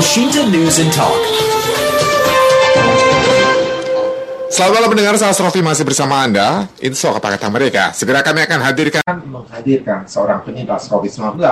Washington News and Talk. Selamat malam pendengar, saya Asrofi masih bersama Anda. Info kata-kata mereka. Segera kami akan hadirkan menghadirkan seorang penyintas COVID-19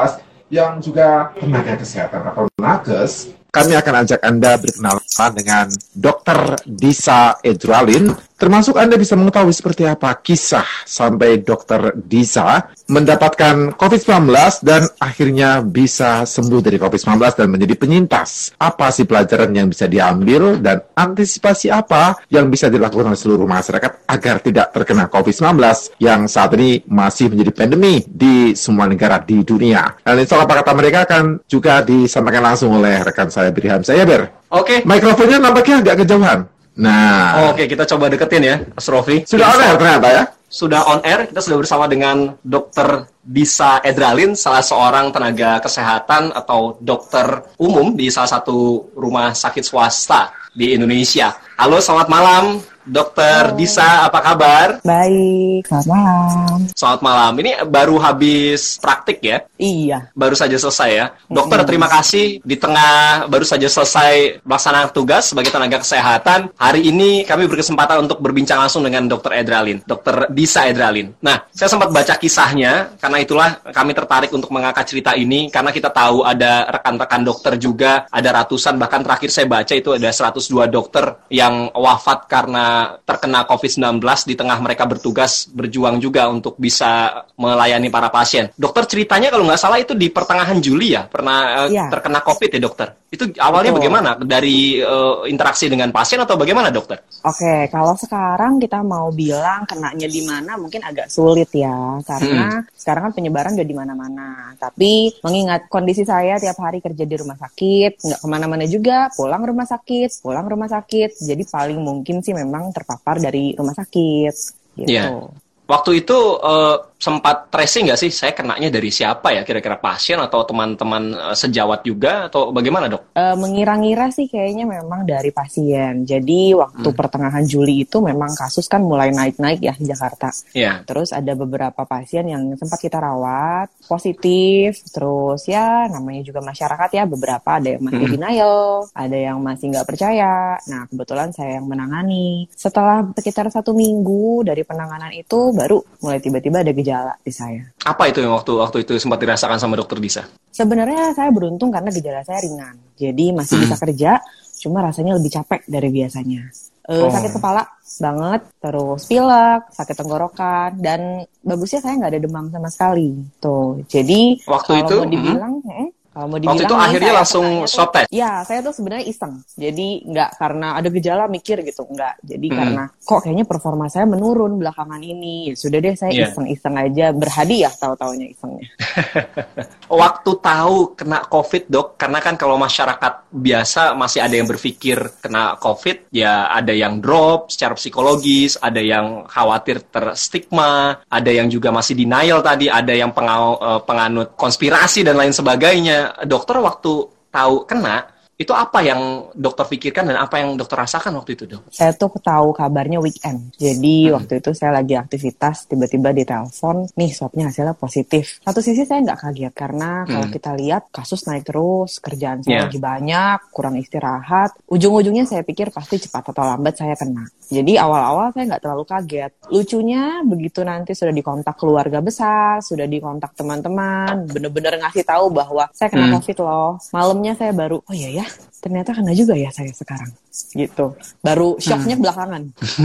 yang juga tenaga kesehatan atau nakes. Kami akan ajak Anda berkenalan dengan Dr. Disa Edralin. Termasuk Anda bisa mengetahui seperti apa kisah sampai Dr. Disa mendapatkan COVID-19 dan akhirnya bisa sembuh dari COVID-19 dan menjadi penyintas. Apa sih pelajaran yang bisa diambil dan antisipasi apa yang bisa dilakukan oleh seluruh masyarakat agar tidak terkena COVID-19 yang saat ini masih menjadi pandemi di semua negara di dunia. Dan itu apa-kata mereka akan juga disampaikan langsung oleh rekan saya Birham Ber. Oke. Mikrofonnya nampaknya agak kejauhan. Nah, Oke, kita coba deketin ya, Mas Rofi. sudah on air ternyata ya. Sudah on air, kita sudah bersama dengan Dr. Disa Edralin, salah seorang tenaga kesehatan atau dokter umum di salah satu rumah sakit swasta di Indonesia. Halo, selamat malam, Dokter Disa, apa kabar? Baik, selamat malam. Selamat malam. Ini baru habis praktik ya? Iya, baru saja selesai ya. Dokter, terima kasih di tengah baru saja selesai melaksanakan tugas sebagai tenaga kesehatan. Hari ini kami berkesempatan untuk berbincang langsung dengan Dokter Edralin, Dokter Disa Edralin. Nah, saya sempat baca kisahnya, karena itulah kami tertarik untuk mengangkat cerita ini, karena kita tahu ada rekan-rekan dokter juga, ada ratusan, bahkan terakhir saya baca itu ada 102 dokter yang wafat karena terkena COVID-19 di tengah mereka bertugas, berjuang juga untuk bisa melayani para pasien. Dokter ceritanya kalau nggak salah itu di pertengahan Juli ya, pernah Iya. terkena COVID ya dokter. Itu awalnya Betul. bagaimana? Dari eh, interaksi dengan pasien atau bagaimana dokter? oke. Kalau sekarang kita mau bilang kenanya di mana mungkin agak sulit ya, karena sekarang kan penyebaran udah di mana-mana. Tapi mengingat kondisi saya tiap hari kerja di rumah sakit, nggak ke mana-mana juga, pulang rumah sakit, pulang rumah sakit. Jadi paling mungkin sih memang terpapar dari rumah sakit. Gitu. Iya. Waktu itu eh, sempat tracing nggak sih? Saya kenanya dari siapa ya? Kira-kira pasien atau teman-teman eh, sejawat juga atau bagaimana dok? Eh, mengira-ngira sih kayaknya memang dari pasien. Jadi waktu pertengahan Juli itu memang kasus kan mulai naik-naik ya di Jakarta. Iya. Terus ada beberapa pasien yang sempat kita rawat positif. Terus ya namanya juga masyarakat ya beberapa ada yang masih Mm. denial, ada yang masih nggak percaya. Nah kebetulan saya yang menangani. Setelah sekitar satu minggu dari penanganan itu baru mulai tiba-tiba ada gejala di saya. Apa itu yang waktu waktu itu sempat dirasakan sama dokter Disa? Sebenarnya saya beruntung karena gejala saya ringan. Jadi masih bisa kerja, cuma rasanya lebih capek dari biasanya. Eh, Oh. Sakit kepala banget, terus pilek, sakit tenggorokan, dan bagusnya saya nggak ada demam sama sekali. Tuh, jadi Waktu kalau itu, mau dibilang, eh, kalau mau dibilang Waktu itu akhirnya langsung tuh- swab test. Ya, saya tuh sebenarnya iseng. Jadi nggak karena ada gejala mikir gitu, nggak. Jadi Hmm. karena kok kayaknya performa saya menurun belakangan ini. Ya sudah deh, saya Iya. iseng-iseng aja berhadiah tahu-taunya isengnya. Waktu tahu kena COVID dok, karena kan kalau masyarakat biasa masih ada yang berpikir kena COVID, ya ada yang drop secara psikologis, ada yang khawatir terstigma, ada yang juga masih denial tadi, ada yang eh, penganut konspirasi dan lain sebagainya. Dokter waktu tahu kena, itu apa yang dokter pikirkan dan apa yang dokter rasakan waktu itu dok? saya tuh tahu kabarnya weekend. Jadi waktu itu saya lagi aktivitas, tiba-tiba ditelepon, nih swabnya hasilnya positif. Satu sisi saya nggak kaget karena kalau Hmm. kita lihat kasus naik terus, kerjaan saya Yeah. lagi banyak, kurang istirahat. Ujung-ujungnya saya pikir pasti cepat atau lambat saya kena. Jadi awal-awal saya nggak terlalu kaget. Lucunya begitu nanti sudah dikontak keluarga besar, sudah dikontak teman-teman, bener-bener ngasih tahu bahwa saya kena Hmm. COVID loh. Malamnya saya baru, oh iya ya, ternyata kena juga ya saya sekarang. Gitu. Baru shocknya Hmm. belakangan.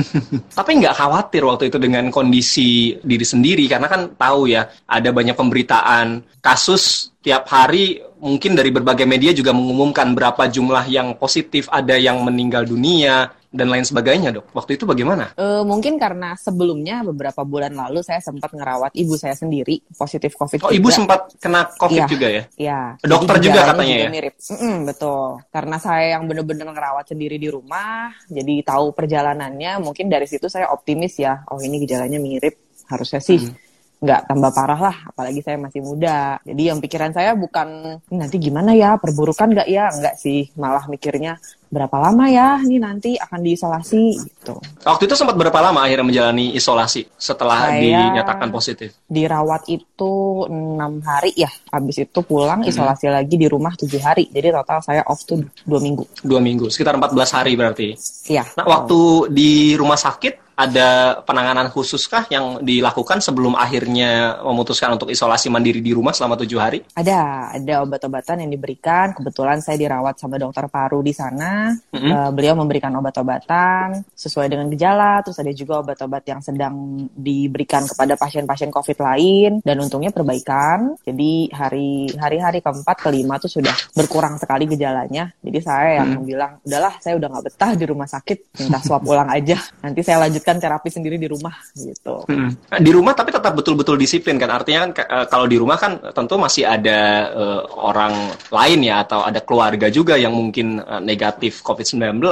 Tapi nggak khawatir waktu itu dengan kondisi diri sendiri karena kan tahu ya ada banyak pemberitaan kasus tiap hari mungkin dari berbagai media juga mengumumkan berapa jumlah yang positif, ada yang meninggal dunia dan lain sebagainya, Dok. Waktu itu bagaimana? Eh, mungkin karena sebelumnya beberapa bulan lalu saya sempat ngerawat ibu saya sendiri positif COVID Oh, juga. ibu sempat kena COVID Iya. juga ya? Ya, Dokter jadi juga katanya ya? Mirip. Mm-mm, betul. Karena saya yang bener-bener ngerawat sendiri di rumah, jadi tahu perjalanannya. Mungkin dari situ saya optimis ya. Oh ini gejalanya mirip. Harusnya sih Hmm. nggak tambah parah lah. Apalagi saya masih muda. Jadi yang pikiran saya bukan nanti gimana ya perburukan nggak ya? Nggak sih. Malah mikirnya berapa lama ya ini nanti akan diisolasi gitu. Waktu itu sempat berapa lama akhirnya menjalani isolasi setelah Saya dinyatakan positif? Dirawat itu enam hari ya, habis itu pulang isolasi lagi di rumah tujuh hari. Jadi total saya off tuh dua minggu. Dua minggu, sekitar 14 hari berarti. Iya. Nah, waktu di rumah sakit ada penanganan khususkah yang dilakukan sebelum akhirnya memutuskan untuk isolasi mandiri di rumah selama tujuh hari? Ada, ada obat-obatan yang diberikan. Kebetulan saya dirawat sama dokter paru di sana. Mhm. Eh, beliau memberikan obat-obatan sesuai dengan gejala. Terus ada juga obat-obat yang sedang diberikan kepada pasien-pasien COVID lain. Dan untungnya perbaikan. Jadi hari hari-hari keempat, kelima tuh sudah berkurang sekali gejalanya. Jadi saya yang Hmm. bilang, udahlah saya udah nggak betah di rumah sakit. Minta swab ulang aja. Nanti saya lanjutkan terapi sendiri di rumah gitu. Mm. Di rumah tapi tetap betul-betul disiplin kan artinya kan ka- eh, kalau di rumah kan tentu masih ada eh, orang lain ya atau ada keluarga juga yang mungkin eh, negatif COVID-19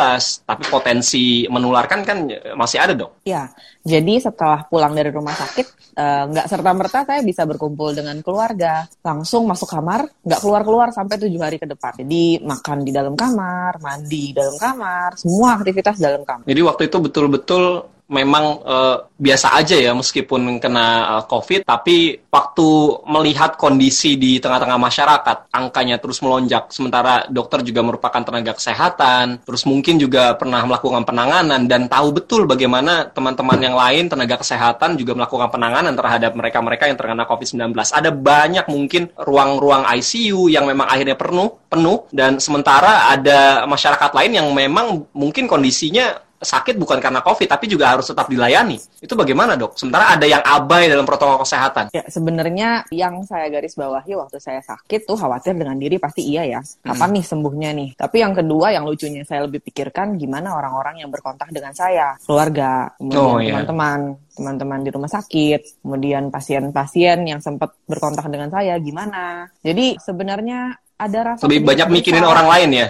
tapi potensi menularkan kan eh, masih ada dong. Ya, jadi setelah pulang dari rumah sakit, eh, nggak serta-merta saya bisa berkumpul dengan keluarga. Langsung masuk kamar, nggak keluar-keluar sampai tujuh hari ke depan. Jadi makan di dalam kamar, mandi di dalam kamar, semua aktivitas dalam kamar. Jadi waktu itu betul-betul memang eh, biasa aja ya meskipun kena eh, COVID, tapi waktu melihat kondisi di tengah-tengah masyarakat, angkanya terus melonjak, sementara dokter juga merupakan tenaga kesehatan, terus mungkin juga pernah melakukan penanganan dan tahu betul bagaimana teman-teman yang lain tenaga kesehatan juga melakukan penanganan terhadap mereka-mereka yang terkena COVID-19. Ada banyak mungkin ruang-ruang ICU yang memang akhirnya penuh, penuh dan sementara ada masyarakat lain yang memang mungkin kondisinya sakit bukan karena COVID, tapi juga harus tetap dilayani. Itu bagaimana dok? Sementara ada yang abai dalam protokol kesehatan. Ya, sebenarnya yang saya garis bawahi waktu saya sakit tuh khawatir dengan diri pasti iya ya. Kapan nih sembuhnya nih? Tapi yang kedua yang lucunya saya lebih pikirkan gimana orang-orang yang berkontak dengan saya, keluarga, kemudian Oh, iya. teman-teman, teman-teman di rumah sakit, kemudian pasien-pasien yang sempat berkontak dengan saya gimana. Jadi sebenarnya ada rasa Lebih banyak mikirin bersalah. orang lain ya.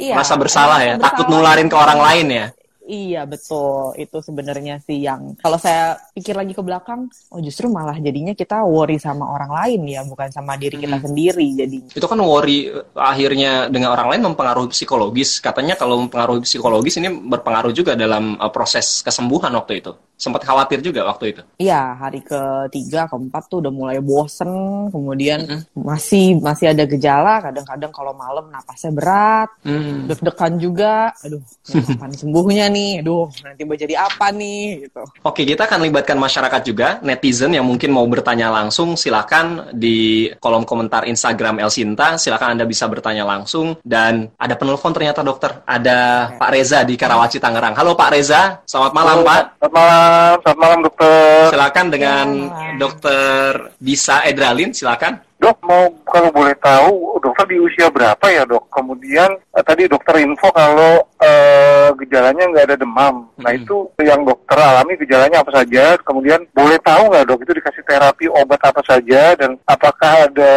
Iya, Merasa bersalah ya. merasa Takut bersalah. nularin ke orang lain ya. Iya betul, itu sebenarnya sih yang kalau saya pikir lagi ke belakang, oh justru malah jadinya kita worry sama orang lain ya, bukan sama diri kita Hmm. sendiri jadinya. Itu kan worry eh, akhirnya dengan orang lain mempengaruhi psikologis. Katanya kalau mempengaruhi psikologis ini berpengaruh juga dalam eh, proses kesembuhan waktu itu. Sempat khawatir juga waktu itu. Iya, hari ketiga, keempat tuh udah mulai bosen, kemudian Mm-mm. masih masih ada gejala, kadang-kadang kalau malam napasnya berat, Hmm. deg-degan juga, aduh, kapan sembuhnya nih, aduh, nanti mau jadi apa nih, gitu. Oke, kita akan libatkan masyarakat juga, netizen yang mungkin mau bertanya langsung, silakan di kolom komentar Instagram Elsinta, silakan Anda bisa bertanya langsung. Dan ada penelpon ternyata dokter, ada Pak Reza di Karawaci, Tangerang. Halo Pak Reza, selamat malam Pak. Selamat malam, selamat malam dokter. Silakan dengan Ya. dokter Disa Edralin, silakan. Dok, mau kalau boleh tahu dokter di usia berapa ya dok? Kemudian eh, tadi dokter info kalau eh, gejalanya nggak ada demam. Nah Mm-mm. itu yang dokter alami gejalanya apa saja? Kemudian boleh tahu nggak dok itu dikasih terapi obat apa saja? Dan apakah ada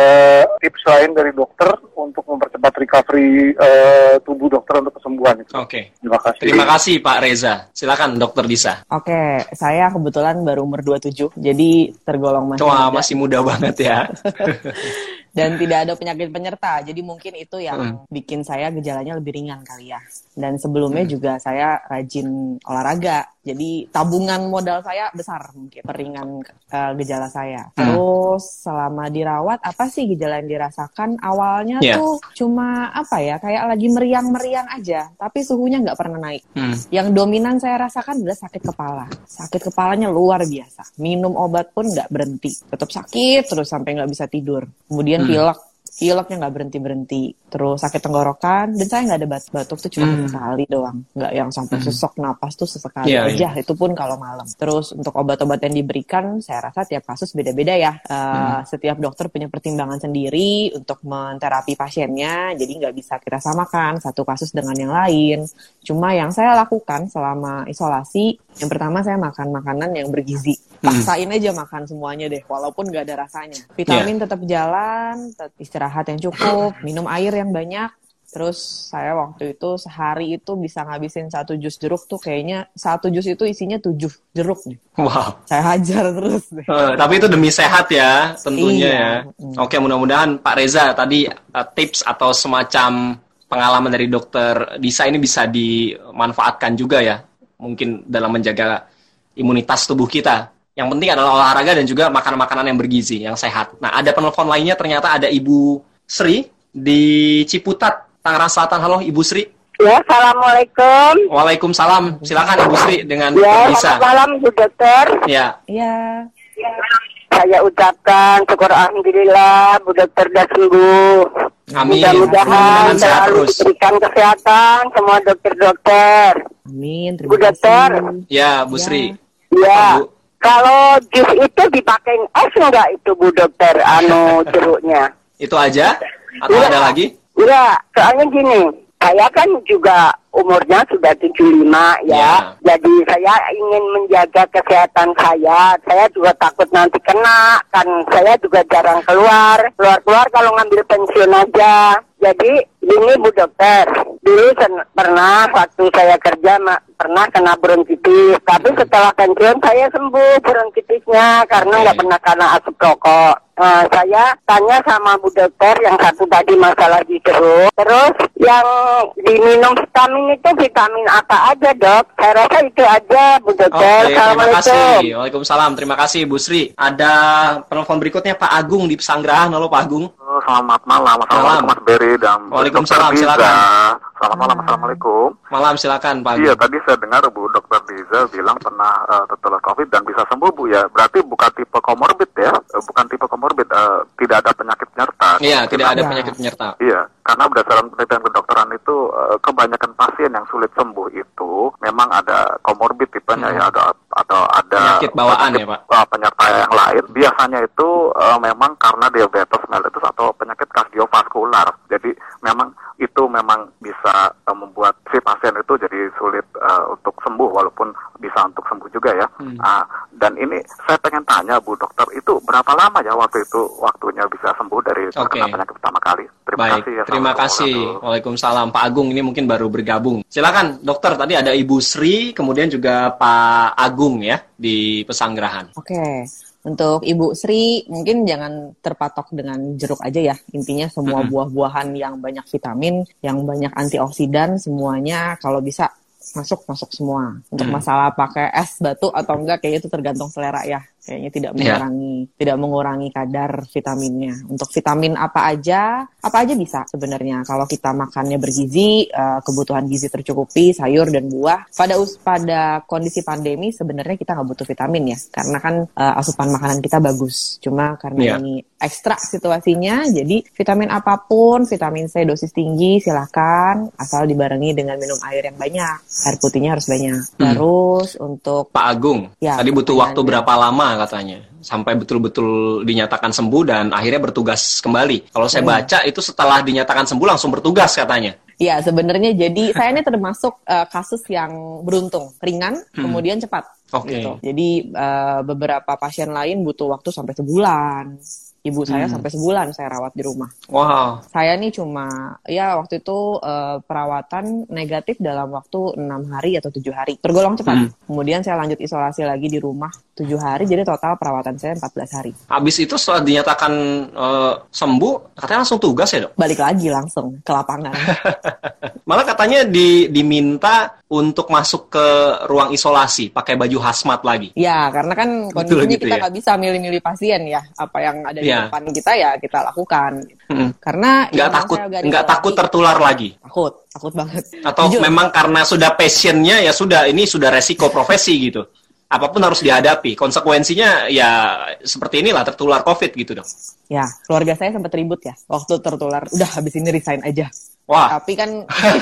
tips lain dari dokter untuk mempercepat recovery eh, tubuh dokter untuk kesembuhan? Oke. Terima kasih. Terima kasih Pak Reza. Silakan dokter Disa. Oke, saya kebetulan baru umur 27, jadi tergolong masih Wah, muda. masih muda banget ya. dan tidak ada penyakit penyerta. Jadi mungkin itu yang Hmm. bikin saya gejalanya lebih ringan kali ya. Dan sebelumnya juga saya rajin olahraga. Jadi tabungan modal saya besar mungkin peringan eh, gejala saya. Hmm. Terus selama dirawat apa sih gejala yang dirasakan? Awalnya Iya. tuh cuma apa ya kayak lagi meriang-meriang aja, tapi suhunya nggak pernah naik. Hmm. Yang dominan saya rasakan adalah sakit kepala. Sakit kepalanya luar biasa. Minum obat pun nggak berhenti. Tetap sakit terus sampai nggak bisa tidur. Kemudian Hmm. pilek. Pileknya nggak berhenti-berhenti. Terus sakit tenggorokan. Dan saya nggak ada bat- batuk tuh cuma Hmm. sekali doang. Nggak yang sampai Hmm. sesek napas tuh sesekali Iya, aja. Itu pun kalau malam. Terus untuk obat-obat yang diberikan, saya rasa tiap kasus beda-beda ya. Eh, Hmm. Setiap dokter punya pertimbangan sendiri untuk menterapi pasiennya. Jadi nggak bisa kita samakan satu kasus dengan yang lain. Cuma yang saya lakukan selama isolasi, yang pertama saya makan makanan yang bergizi. Hmm. Paksain aja makan semuanya deh, walaupun nggak ada rasanya. Vitamin tetap jalan, istirahat yang cukup, minum air yang banyak. Terus saya waktu itu sehari itu bisa ngabisin satu jus jeruk tuh kayaknya satu jus itu isinya tujuh jeruk nih. Wow. Saya hajar terus deh. Eh, tapi itu demi sehat ya, tentunya Iya. ya. Mm. Oke, mudah-mudahan Pak Reza tadi eh, tips atau semacam pengalaman dari dokter Disa ini bisa dimanfaatkan juga ya, mungkin dalam menjaga imunitas tubuh kita. Yang penting adalah olahraga dan juga makanan-makanan yang bergizi, yang sehat. Nah, ada penelpon lainnya ternyata ada Ibu Sri di Ciputat, Tangerang Selatan. Halo, Ibu Sri. Ya, assalamualaikum. Waalaikumsalam. Silakan Ibu Sri dengan Ya, bisa. selamat malam Bu Dokter. Ya, Iya. Saya ucapkan syukur alhamdulillah Bu Dokter sudah sembuh. amin. Mudah-mudahan selalu terus. diberikan kesehatan semua dokter-dokter. Amin. Terima Bu Dokter. Ya, Bu Sri. Ya. Bu. Kalau jus itu dipakai es enggak itu Bu Dokter anu jeruknya? Itu aja? Atau Iya. ada lagi? Iya, soalnya gini, saya kan juga umurnya sudah 75 ya. Ya. Jadi saya ingin menjaga kesehatan saya. Saya juga takut nanti kena, kan saya juga jarang keluar. Keluar-keluar kalau ngambil pensiun aja. Jadi ini Bu Dokter, dulu sen- pernah waktu saya kerja ma- pernah kena bronkitis. Tapi setelah pensiun saya sembuh bronkitisnya karena nggak pernah kena asap rokok. Nah, saya tanya sama Bu Dokter yang satu tadi masalah di jeruk. Terus yang diminum vitamin itu vitamin apa aja dok? Saya rasa itu aja Bu Oke, Dokter. terima Assalamualaikum. kasih. Waalaikumsalam. Terima kasih, Bu Sri. Ada penelpon berikutnya Pak Agung di Pesanggerahan. Halo Pak Agung. Oh, Selamat malam, Assalamualaikum Malam. Mas Beri dan Waalaikumsalam, silakan. Selamat malam, Assalamualaikum. Malam silakan Pak. Iya, tadi saya dengar Bu Dokter Diza bilang pernah eh, tertular COVID dan bisa sembuh Bu ya. Berarti bukan tipe komorbid ya, Eh, bukan tipe komorbid, eh, tidak ada penyakit penyerta. Iya, tidak ada Ya. penyakit penyerta. Iya, karena berdasarkan penelitian kedokteran itu eh, kebanyakan pasien yang sulit sembuh itu memang ada komorbid tipenya Hmm. ya, ada atau ada Penyakit bawaan ya, Pak? eh, penyerta yang lain. Biasanya itu eh, memang karena diabetes mellitus atau penyakit kardiovaskular. Jadi itu memang bisa eh, membuat si pasien itu jadi sulit eh, untuk sembuh walaupun bisa untuk sembuh juga ya. Hmm. Ah, dan ini saya pengen tanya Bu Dokter itu berapa lama ya waktu itu waktunya bisa sembuh dari terkena Oke. penyakit pertama kali? Terima Baik, kasih ya. terima kasih. Waalaikumsalam. Pak Agung ini mungkin baru bergabung. Silakan, dokter. Tadi ada Ibu Sri, kemudian juga Pak Agung ya di Pesanggerahan. Oke. Untuk Ibu Sri, mungkin jangan terpatok dengan jeruk aja ya. Intinya semua buah-buahan yang banyak vitamin, yang banyak antioksidan, semuanya kalau bisa masuk masuk semua. Untuk Hmm. masalah pakai es batu atau enggak, kayaknya itu tergantung selera ya. Kayaknya tidak Iya. mengurangi, tidak mengurangi kadar vitaminnya. Untuk vitamin apa aja, apa aja bisa sebenarnya. Kalau kita makannya bergizi, eh, kebutuhan gizi tercukupi, sayur dan buah. Pada us pada kondisi pandemi sebenarnya kita nggak butuh vitamin ya, karena kan eh, asupan makanan kita bagus. Cuma karena Iya. ini ekstra situasinya, jadi vitamin apa pun, vitamin C dosis tinggi silahkan, asal dibarengi dengan minum air yang banyak. Air putihnya harus banyak. Hmm. Terus untuk Pak Agung, Ya, tadi butuh waktu berapa lama katanya sampai betul-betul dinyatakan sembuh dan akhirnya bertugas kembali. Kalau saya Hmm. baca itu setelah dinyatakan sembuh langsung bertugas katanya. Ya, sebenarnya jadi saya ini termasuk eh, kasus yang beruntung, ringan, Hmm. kemudian cepat. Oke. Gitu. Jadi eh, beberapa pasien lain butuh waktu sampai sebulan. Ibu saya Hmm. sampai sebulan saya rawat di rumah. Wow. Saya nih cuma ya waktu itu eh, perawatan negatif dalam waktu enam hari atau tujuh hari, tergolong cepat. Hmm. Kemudian saya lanjut isolasi lagi di rumah tujuh hari, jadi total perawatan saya 14 hari. Habis itu setelah dinyatakan eh, sembuh, katanya langsung tugas ya dok? Balik lagi langsung ke lapangan. Malah katanya di, diminta untuk masuk ke ruang isolasi pakai baju hazmat lagi. Ya, karena kan Betul kondisinya gitu kita ya? nggak bisa milih-milih pasien ya. Apa yang ada di Iya. depan kita ya kita lakukan. Mm. Karena Nggak memang takut, nggak takut tertular lagi. Takut, takut banget. Atau Jujur. memang karena sudah passionnya ya sudah ini sudah resiko profesi gitu. Apa pun harus dihadapi. Konsekuensinya ya seperti inilah tertular COVID gitu dong. Ya, keluarga saya sempat ribut ya. Waktu tertular, udah habis ini resign aja. Wah, Tapi kan,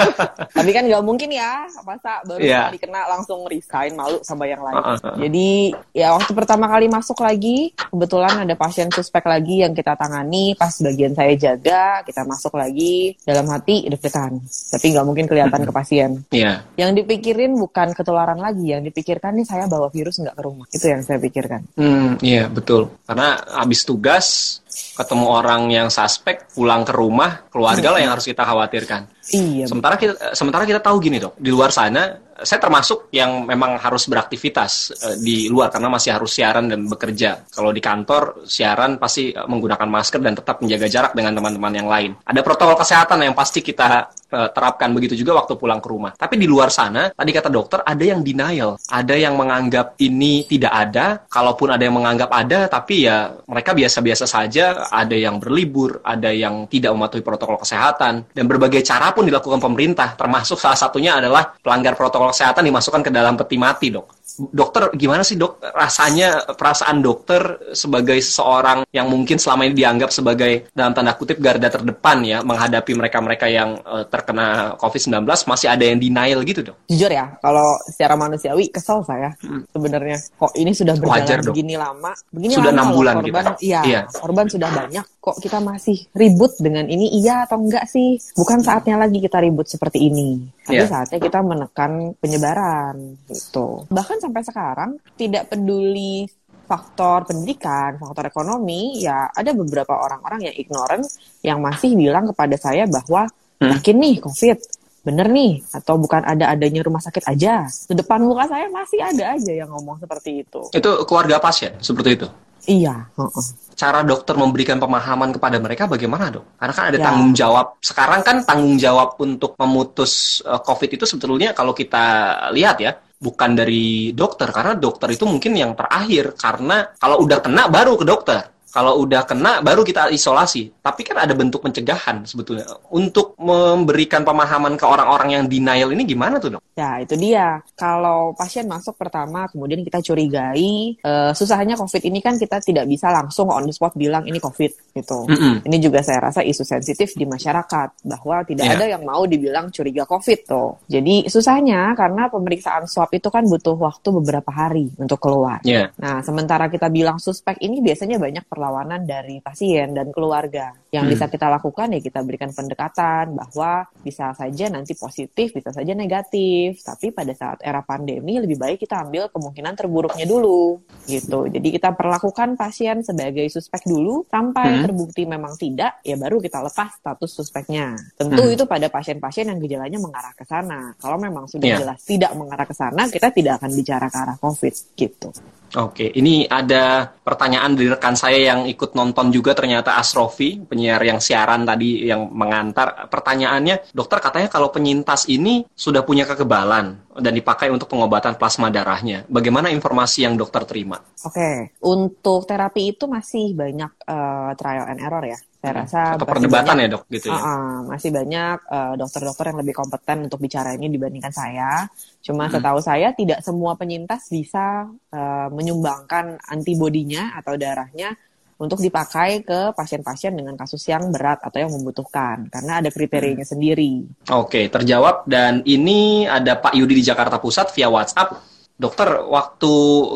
tapi kan nggak mungkin ya. Masa baru Iya. sekali kena langsung resign, malu sama yang lain. Uh-uh. Jadi ya waktu pertama kali masuk lagi, kebetulan ada pasien suspek lagi yang kita tangani. Pas bagian saya jaga, kita masuk lagi. Dalam hati deg-degan. Tapi nggak mungkin kelihatan ke pasien. iya. Yang dipikirin bukan ketularan lagi, yang dipikirkan nih saya bawa virus nggak ke rumah. Itu yang saya pikirkan. Hmm, iya betul. Karena habis tugas ketemu orang yang suspek pulang ke rumah, keluarga lah yang harus kita khawatirkan. Iya. Sementara kita sementara kita tahu gini dok, di luar sana saya termasuk yang memang harus beraktivitas eh, di luar karena masih harus siaran dan bekerja. Kalau di kantor siaran pasti eh, menggunakan masker dan tetap menjaga jarak dengan teman-teman yang lain. Ada protokol kesehatan yang pasti kita eh, terapkan begitu juga waktu pulang ke rumah. Tapi di luar sana, tadi kata dokter ada yang denial, ada yang menganggap ini tidak ada, kalaupun ada yang menganggap ada, tapi ya mereka biasa-biasa saja, ada yang berlibur, ada yang tidak mematuhi protokol kesehatan, dan berbagai cara pun dilakukan pemerintah, termasuk salah satunya adalah pelanggar protokol kesehatan dimasukkan ke dalam peti mati, dok dokter gimana sih dok rasanya perasaan dokter sebagai seseorang yang mungkin selama ini dianggap sebagai dalam tanda kutip garda terdepan ya menghadapi mereka-mereka yang uh, terkena COVID-19 masih ada yang denial gitu dok? Jujur ya, kalau secara manusiawi kesel saya hmm. sebenarnya. Kok ini sudah berjalan Wajar, begini lama, begini sudah enam bulan korban, gitu. Iya, iya, korban sudah banyak. Kok kita masih ribut dengan ini? Iya atau enggak sih? Bukan saatnya lagi kita ribut seperti ini. Tapi yeah. saatnya kita menekan penyebaran gitu. Bahkan sampai sekarang tidak peduli faktor pendidikan, faktor ekonomi, ya ada beberapa orang-orang yang ignorant yang masih bilang kepada saya bahwa hmm. yakin nih COVID, bener nih, atau bukan ada adanya rumah sakit aja. Di depan muka saya masih ada aja yang ngomong seperti itu. Itu keluarga pasien seperti itu? Iya. Uh -uh. Cara dokter memberikan pemahaman kepada mereka bagaimana dok? Karena kan ada ya. tanggung jawab. Sekarang kan tanggung jawab untuk memutus uh, COVID itu sebetulnya kalau kita lihat ya, bukan dari dokter karena dokter itu mungkin yang terakhir. Karena kalau udah kena baru ke dokter kalau udah kena baru kita isolasi. Tapi kan ada bentuk pencegahan sebetulnya. Untuk memberikan pemahaman ke orang-orang yang denial ini gimana tuh dok? Ya itu dia. Kalau pasien masuk pertama kemudian kita curigai, uh, susahnya COVID ini kan kita tidak bisa langsung on the spot bilang ini COVID gitu. Mm -hmm. Ini juga saya rasa isu sensitif di masyarakat bahwa tidak yeah. ada yang mau dibilang curiga COVID tuh. Jadi susahnya karena pemeriksaan swab itu kan butuh waktu beberapa hari untuk keluar. Yeah. Nah sementara kita bilang suspek ini biasanya banyak per perlawanan dari pasien dan keluarga. Yang hmm. bisa kita lakukan ya kita berikan pendekatan bahwa bisa saja nanti positif, bisa saja negatif. Tapi pada saat era pandemi lebih baik kita ambil kemungkinan terburuknya dulu gitu. Jadi kita perlakukan pasien sebagai suspek dulu sampai hmm. terbukti memang tidak, ya baru kita lepas status suspeknya. Tentu hmm. itu pada pasien-pasien yang gejalanya mengarah ke sana. Kalau memang sudah yeah. jelas tidak mengarah ke sana, kita tidak akan bicara ke arah COVID gitu. Oke, ini ada pertanyaan dari rekan saya yang ikut nonton juga ternyata Asrofi, penyiar yang siaran tadi yang mengantar. Pertanyaannya, dokter katanya kalau penyintas ini sudah punya kekebalan dan dipakai untuk pengobatan plasma darahnya. Bagaimana informasi yang dokter terima? Oke, untuk terapi itu masih banyak uh, trial and error ya. Saya hmm. rasa atau perdebatan banyak, ya dok gitu ya. Uh, uh, masih banyak dokter dokter-dokter yang lebih kompeten untuk bicara ini dibandingkan saya. Cuma hmm. setahu saya tidak semua penyintas bisa uh, menyumbangkan antibodinya atau darahnya untuk dipakai ke pasien-pasien dengan kasus yang berat atau yang membutuhkan karena ada kriterianya hmm. sendiri. Oke, terjawab dan ini ada Pak Yudi di Jakarta Pusat via WhatsApp. Dokter, waktu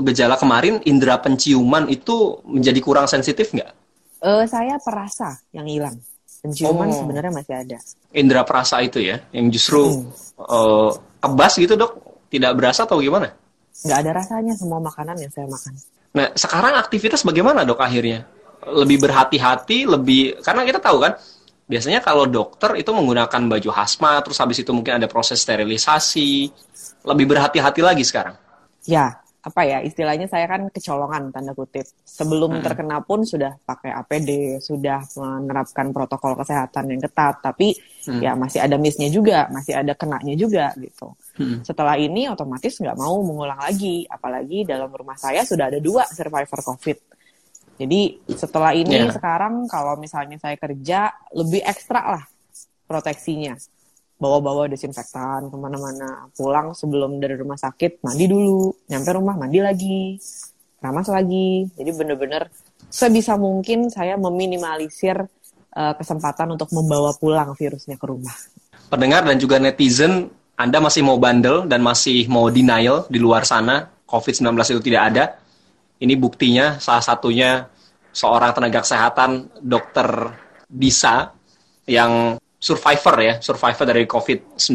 gejala kemarin indera penciuman itu menjadi kurang sensitif nggak? Uh, saya perasa yang hilang. Penciuman oh. sebenarnya masih ada. Indra perasa itu ya, yang justru hmm. uh, kebas gitu dok, tidak berasa atau gimana? Nggak ada rasanya semua makanan yang saya makan. Nah sekarang aktivitas bagaimana dok akhirnya? Lebih berhati-hati, lebih karena kita tahu kan biasanya kalau dokter itu menggunakan baju hazmat, terus habis itu mungkin ada proses sterilisasi, lebih berhati-hati lagi sekarang. Ya, apa ya istilahnya saya kan kecolongan tanda kutip sebelum hmm. terkena pun sudah pakai APD sudah menerapkan protokol kesehatan yang ketat tapi hmm. ya masih ada missnya juga masih ada kenanya juga gitu hmm. setelah ini otomatis nggak mau mengulang lagi apalagi dalam rumah saya sudah ada dua survivor COVID jadi setelah ini yeah. sekarang kalau misalnya saya kerja lebih ekstra lah proteksinya. Bawa-bawa desinfektan ke mana-mana. Pulang sebelum dari rumah sakit mandi dulu. Nyampe rumah mandi lagi. Ramas lagi. Jadi bener-bener sebisa mungkin saya meminimalisir uh, kesempatan untuk membawa pulang virusnya ke rumah. Pendengar dan juga netizen anda masih mau bandel dan masih mau denial di luar sana COVID-19 itu tidak ada ini buktinya salah satunya seorang tenaga kesehatan dokter Disa yang survivor ya, survivor dari COVID-19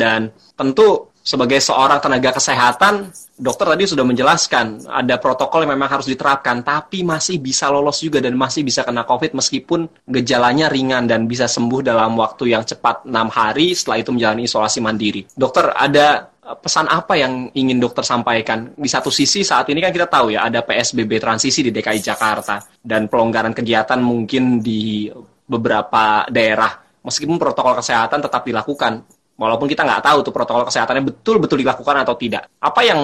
dan tentu sebagai seorang tenaga kesehatan, dokter tadi sudah menjelaskan ada protokol yang memang harus diterapkan, tapi masih bisa lolos juga dan masih bisa kena COVID meskipun gejalanya ringan dan bisa sembuh dalam waktu yang cepat 6 hari setelah itu menjalani isolasi mandiri. Dokter, ada pesan apa yang ingin dokter sampaikan? Di satu sisi saat ini kan kita tahu ya ada PSBB transisi di DKI Jakarta dan pelonggaran kegiatan mungkin di beberapa daerah meskipun protokol kesehatan tetap dilakukan. Walaupun kita nggak tahu tuh protokol kesehatannya betul-betul dilakukan atau tidak. Apa yang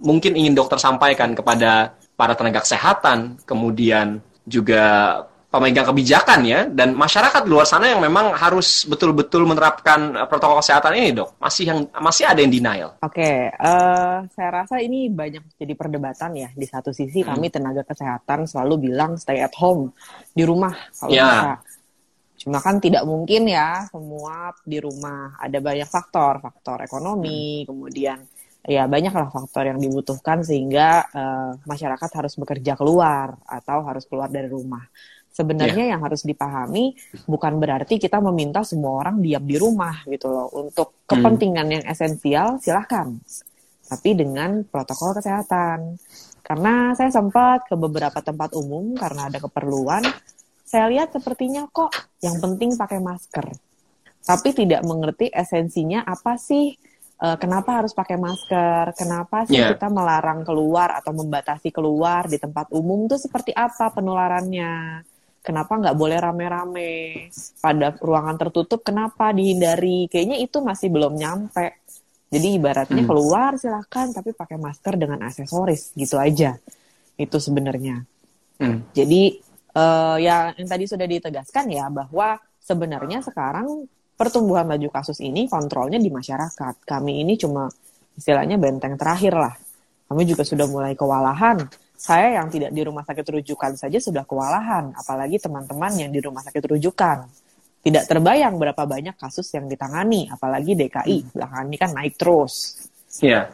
mungkin ingin dokter sampaikan kepada para tenaga kesehatan, kemudian juga pemegang kebijakan ya dan masyarakat di luar sana yang memang harus betul-betul menerapkan eh, protokol kesehatan ini dok masih yang masih ada yang denial. Oke, okay, uh, eh, saya rasa ini banyak jadi perdebatan ya di satu sisi hmm. kami tenaga kesehatan selalu bilang stay at home di rumah kalau yeah. bisa. Cuma kan tidak mungkin ya semua di rumah ada banyak faktor faktor ekonomi hmm. kemudian ya banyaklah faktor yang dibutuhkan sehingga uh, masyarakat harus bekerja keluar atau harus keluar dari rumah. Sebenarnya yeah. yang harus dipahami bukan berarti kita meminta semua orang diam di rumah gitu loh. Untuk hmm. kepentingan hmm. yang esensial silahkan. Tapi dengan protokol kesehatan. Karena saya sempat ke beberapa tempat umum karena ada keperluan. Saya lihat sepertinya kok yang penting pakai masker. Tapi tidak mengerti esensinya apa sih uh, kenapa harus pakai masker, kenapa sih yeah. kita melarang keluar atau membatasi keluar di tempat umum itu seperti apa penularannya kenapa nggak boleh rame-rame? Pada ruangan tertutup kenapa dihindari? Kayaknya itu masih belum nyampe. Jadi ibaratnya hmm. keluar silahkan tapi pakai masker dengan aksesoris gitu aja. Itu sebenarnya. Hmm. jadi uh, ya yang tadi sudah ditegaskan ya bahwa sebenarnya sekarang pertumbuhan laju kasus ini kontrolnya di masyarakat. Kami ini cuma istilahnya benteng terakhir lah. Kami juga sudah mulai kewalahan saya yang tidak di rumah sakit rujukan saja sudah kewalahan, apalagi teman-teman yang di rumah sakit rujukan. Tidak terbayang berapa banyak kasus yang ditangani, apalagi DKI hmm. belakangan ini kan naik terus. Iya. Yeah.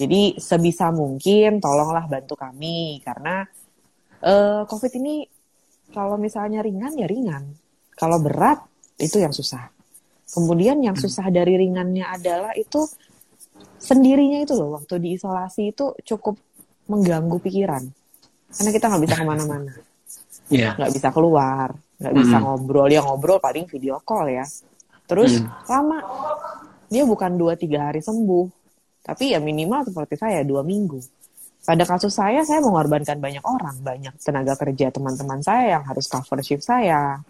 Jadi sebisa mungkin tolonglah bantu kami karena uh, COVID ini kalau misalnya ringan ya ringan, kalau berat itu yang susah. Kemudian yang hmm. susah dari ringannya adalah itu sendirinya itu loh waktu diisolasi itu cukup mengganggu pikiran. Karena kita nggak bisa ke mana-mana. Yeah. nggak bisa keluar nggak mm. bisa ngobrol. Ya ngobrol paling video call ya. Terus mm. lama. Dia bukan dua tiga hari sembuh. Tapi ya minimal seperti saya dua minggu. Pada kasus saya saya mengorbankan banyak orang. Banyak tenaga kerja teman-teman saya yang harus cover shift saya.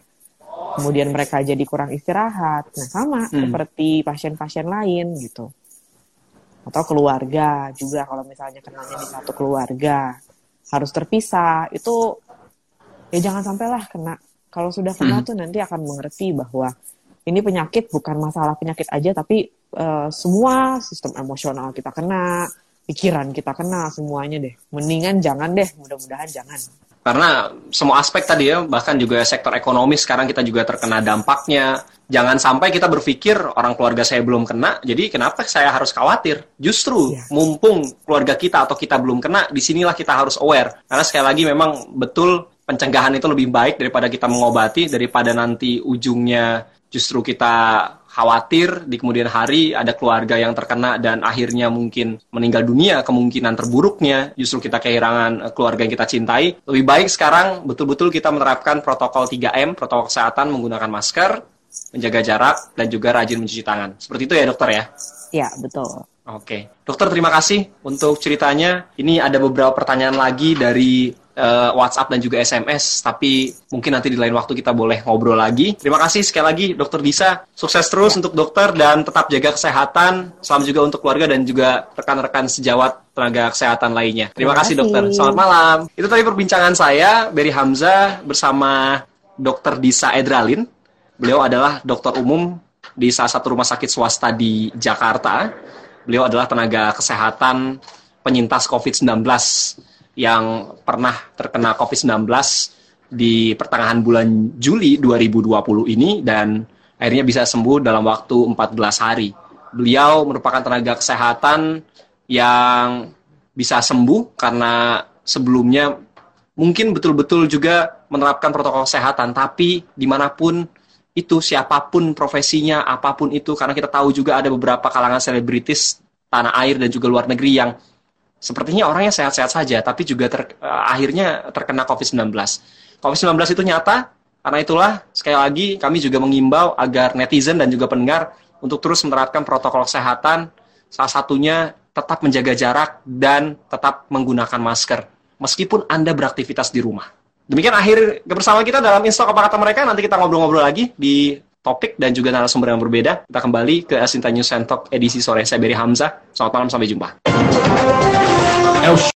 Kemudian mereka jadi kurang istirahat. Nah sama mm. seperti pasien-pasien lain gitu atau keluarga juga kalau misalnya kenalnya di satu keluarga harus terpisah itu ya jangan sampailah kena. Kalau sudah kena hmm. tuh nanti akan mengerti bahwa ini penyakit bukan masalah penyakit aja tapi uh, semua sistem emosional kita kena pikiran kita kena semuanya deh. Mendingan jangan deh mudah-mudahan jangan. Karena semua aspek tadi ya bahkan juga sektor ekonomi sekarang kita juga terkena dampaknya jangan sampai kita berpikir orang keluarga saya belum kena, jadi kenapa saya harus khawatir? Justru yeah. mumpung keluarga kita atau kita belum kena, di sinilah kita harus aware. Karena sekali lagi memang betul pencegahan itu lebih baik daripada kita mengobati, daripada nanti ujungnya justru kita khawatir di kemudian hari ada keluarga yang terkena dan akhirnya mungkin meninggal dunia kemungkinan terburuknya justru kita kehilangan keluarga yang kita cintai lebih baik sekarang betul-betul kita menerapkan protokol 3M protokol kesehatan menggunakan masker menjaga jarak, dan juga rajin mencuci tangan. Seperti itu ya dokter ya? Ya, betul. Oke. Dokter terima kasih untuk ceritanya. Ini ada beberapa pertanyaan lagi dari uh, WhatsApp dan juga SMS, tapi mungkin nanti di lain waktu kita boleh ngobrol lagi. Terima kasih sekali lagi Dokter Disa. Sukses terus ya. untuk dokter dan tetap jaga kesehatan. Salam juga untuk keluarga dan juga rekan-rekan sejawat tenaga kesehatan lainnya. Terima, Terima kasih, kasih dokter. Selamat malam. Itu tadi perbincangan saya Berry Hamzah bersama Dokter Disa Edralin Beliau adalah dokter umum di salah satu rumah sakit swasta di Jakarta. Beliau adalah tenaga kesehatan penyintas COVID-19 yang pernah terkena COVID-19 di pertengahan bulan Juli 2020 ini dan akhirnya bisa sembuh dalam waktu 14 hari. Beliau merupakan tenaga kesehatan yang bisa sembuh karena sebelumnya mungkin betul-betul juga menerapkan protokol kesehatan, tapi di mana pun itu siapa pun profesinya, apa pun itu, karena kita tahu juga ada beberapa kalangan selebritis tanah air dan juga luar negeri yang sepertinya orangnya sehat-sehat saja, tapi juga ter, uh, akhirnya terkena COVID-19. COVID-19 itu nyata, karena itulah sekali lagi kami juga mengimbau agar netizen dan juga pendengar untuk terus menerapkan protokol kesehatan, salah satunya tetap menjaga jarak dan tetap menggunakan masker, meskipun Anda beraktivitas di rumah. Demikian akhir kebersamaan kita dalam Instok Apa Kata Mereka. Nanti kita ngobrol-ngobrol lagi di topik dan juga narasumber yang berbeda. Kita kembali ke Asinta News and Talk edisi sore. Saya Beri Hamzah. Selamat malam, sampai jumpa.